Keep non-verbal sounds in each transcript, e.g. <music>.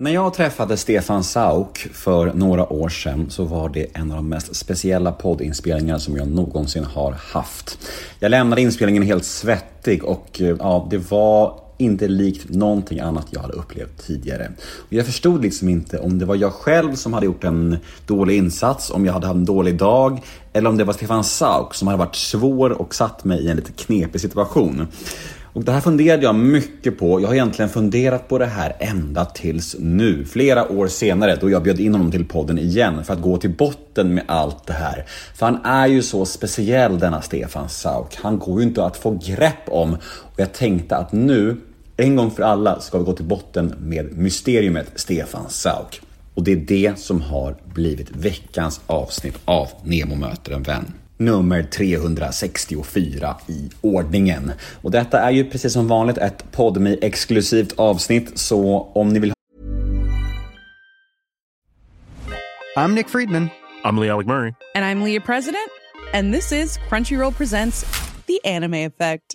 När jag träffade Stefan Sauk för några år sedan så var det en av de mest speciella poddinspelningar som jag någonsin har haft. Jag lämnade inspelningen helt svettig och eh, ja, det var inte likt någonting annat jag hade upplevt tidigare. Och jag förstod liksom inte om det var jag själv som hade gjort en dålig insats, om jag hade haft en dålig dag, eller om det var Stefan Sauk som hade varit svår och satt mig i en lite knepig situation. Och det här funderade jag mycket på. Jag har egentligen funderat på det här ända tills nu. Flera år senare då jag bjöd in honom till podden igen för att gå till botten med allt det här. För han är ju så speciell denna Stefan Sauk. Han går ju inte att få grepp om. Och jag tänkte att nu, en gång för alla, ska vi gå till botten med mysteriumet Stefan Sauk. Och det är det som har blivit veckans avsnitt av Nemo möter en vän nummer 364 i ordningen. Och detta är ju precis som vanligt ett podmi exklusivt avsnitt, så om ni vill I'm Nick Friedman. I'm Lee Alec Murray. And I'm Leah President. And this is Crunchyroll Presents The Anime Effect.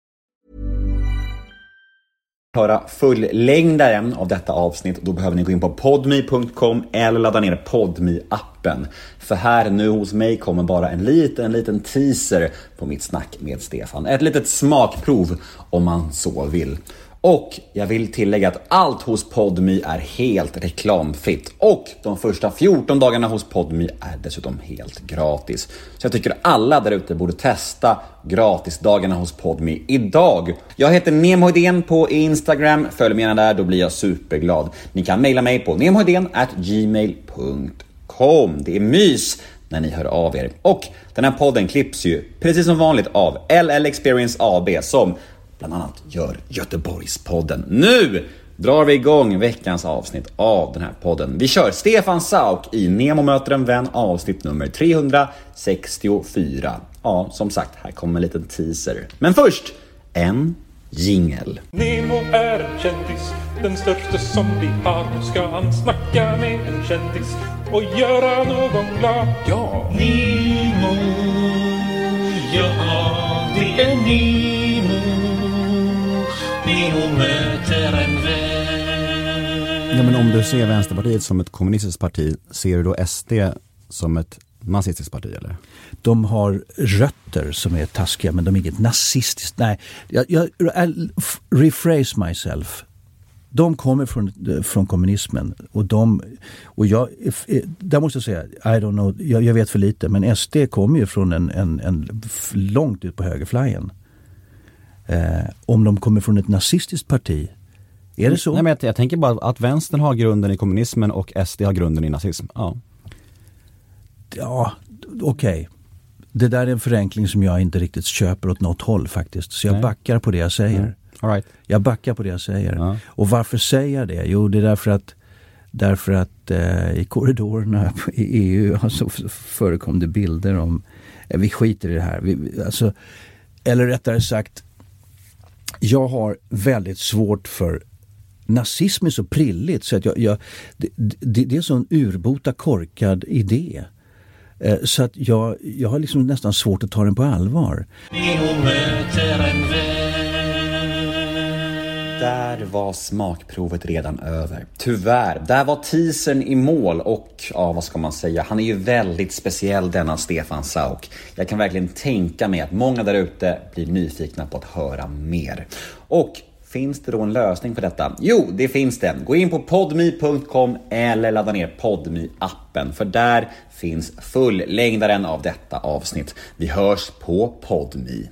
höra fullängdaren av detta avsnitt, då behöver ni gå in på podmi.com eller ladda ner podmi-appen. För här nu hos mig kommer bara en liten, liten teaser på mitt snack med Stefan. Ett litet smakprov om man så vill. Och jag vill tillägga att allt hos Podmi är helt reklamfritt och de första 14 dagarna hos Podmi är dessutom helt gratis. Så jag tycker alla där ute borde testa gratisdagarna hos Podmi idag. Jag heter Nemo på Instagram, följ mig gärna där, då blir jag superglad. Ni kan mejla mig på gmail.com. Det är mys när ni hör av er. Och den här podden klipps ju precis som vanligt av LL Experience AB som bland annat gör Göteborgspodden. Nu drar vi igång veckans avsnitt av den här podden. Vi kör Stefan Sauk i Nemo möter en vän avsnitt nummer 364. Ja, som sagt, här kommer en liten teaser. Men först, en jingel. Nemo är en kändis, den största som vi har. Nu ska han snacka med en kändis och göra någon glad. Ja! Nemo, ja, det är Nemo. Nemo möter en vän. Ja, men om du ser Vänsterpartiet som ett kommunistiskt parti, ser du då SD som ett nazistiskt parti eller? De har rötter som är taskiga men de är inget nazistiskt. Nej, jag, jag rephrase myself. De kommer från, från kommunismen och de, och jag, där måste jag säga, I don't know, jag, jag vet för lite, men SD kommer ju från en, en, en långt ut på högerflyen. Eh, om de kommer från ett nazistiskt parti, är det så? Nej, men jag, jag tänker bara att vänstern har grunden i kommunismen och SD har grunden i nazism. Ja, ja okej. Okay. Det där är en förenkling som jag inte riktigt köper åt något håll faktiskt. Så jag Nej. backar på det jag säger. Mm. All right. Jag backar på det jag säger. Ja. Och varför säger jag det? Jo, det är därför att Därför att eh, i korridorerna <laughs> i EU alltså, förekom det bilder om, eh, vi skiter i det här. Vi, alltså, eller rättare sagt, jag har väldigt svårt för nazism är så prilligt så att jag, jag det, det, det, är så en urbota korkad idé. Eh, så att jag, jag har liksom nästan svårt att ta den på allvar. Där var smakprovet redan över. Tyvärr. Där var teasern i mål och ja, vad ska man säga? Han är ju väldigt speciell denna Stefan Sauk. Jag kan verkligen tänka mig att många där ute blir nyfikna på att höra mer. Och Finns det då en lösning på detta? Jo, det finns det. Gå in på podme.com eller ladda ner podme appen för där finns fullängdaren av detta avsnitt. Vi hörs på podme.